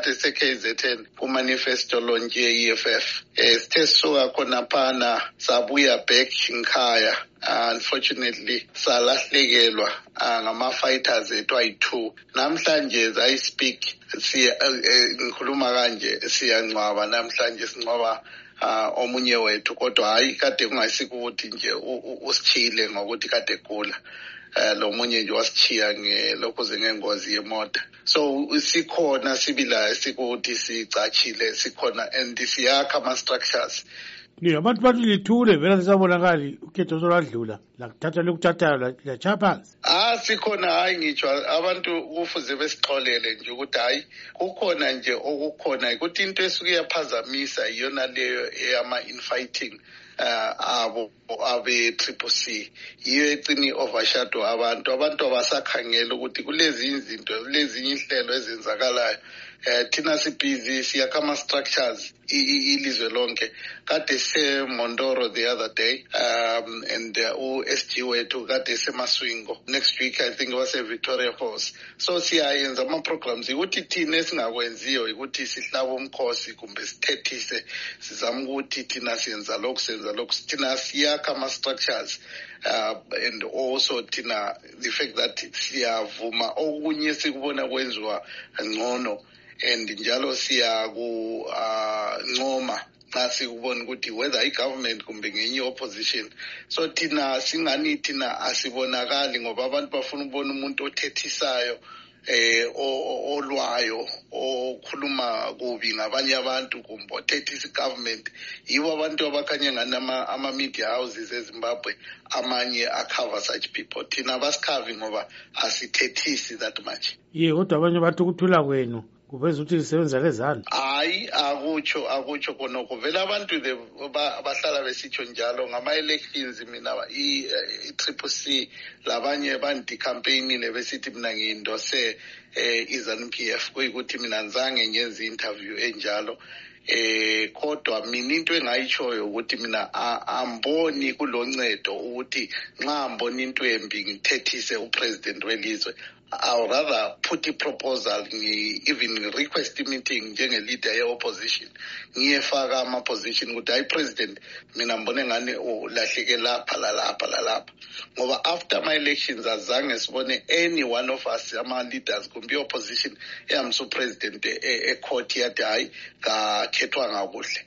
KZN kumanifesto lonje ye-eff um eh, sithe sisuka khona phana sabuya back ngikhaya. Unfortunately salahlekelwa uh, ngama-fighters ethu ayi-two. Namhlanje i speak uh, ngikhuluma kanje siyangcwaba namhlanje singcwaba uh, omunye wethu kodwa hayi kade kungayisikho ukuthi nje usithile ngokuthi kade gula. Eh lo munye nje wasichiya ngelokho ngengozi yemoto so sikhona sibila sikuthi sicachile sikhona and siyakha ama structures abantu bathi lithule vela lisabonakali ukhetho solwadlula lakuthatha lokuthathayo latsha phansi. Ah sikhona hayi ngitsho abantu kufuze besixolele nje ukuthi hayi kukhona nje okukhona ukuthi into esuke yaphazamisa iyona leyo eyama-infighting abo abe-triple yiyo egcini overshadow abantu. Abantu abasakhangela ukuthi kulezinye izinto kulezinye inhlelo ezenzakalayo eh thina sibhizi siyakha ama-structures ilizwe lonke. Kade semontoro the other day um and uh, u-sg wethu kade semaswingo. Next week i think wase-victoria falls. So siyayenza ama-programs. Ukuthi thina esingakwenziyo ukuthi sihlabe umkhosi kumbe sithethise sizama ukuthi thina siyenza lokhu senza lokhu thina siyakha ama-structures uh, and also thina the fact that siyavuma okunye sikubona kwenziwa ngcono and njalo siyakuncoma uh, nxa sikubona ukuthi whether i-government kumbe ngenye opposition so thina singani thina asibonakali ngoba abantu bafuna ukubona umuntu othethisayo eh olwayo okhuluma kubi ngabanye abantu kumbe othethisa i-government yibo abantu abakhanye ngani ama-media houses ezimbabwe amanye acover such people. Thina basikhavi ngoba asithethisi that much. Ye kodwa abanye bathi ukuthula kwenu kuveza ukuthi lisebenza lezandla hayi akutsho akutsho khonokho vele abantu bahlala besitsho njalo ngama-elections mina i-triple c labanye bandikhampeynile besithi mina ngiyindose um i-zanu p f. Kuyikuthi mina ngizange ngenze i-interview enjalo. Eh kodwa mina into engayitshoyo ukuthi mina amboni kuloncedo ukuthi nxa mbona into embi ngithethise upresident welizwe I'll rather put i-proposal even request i-meeting njenge-leader ye-opposition ngiyefaka ama-position ukuthi hayi president mina mbone ngani ulahleke lapha lalapha lalapha ngoba after ama-elections azange sibone any one of us ama-leaders kumbe i-opposition ehambisa upresident ecourt yathi hayi kakhethwanga kuhle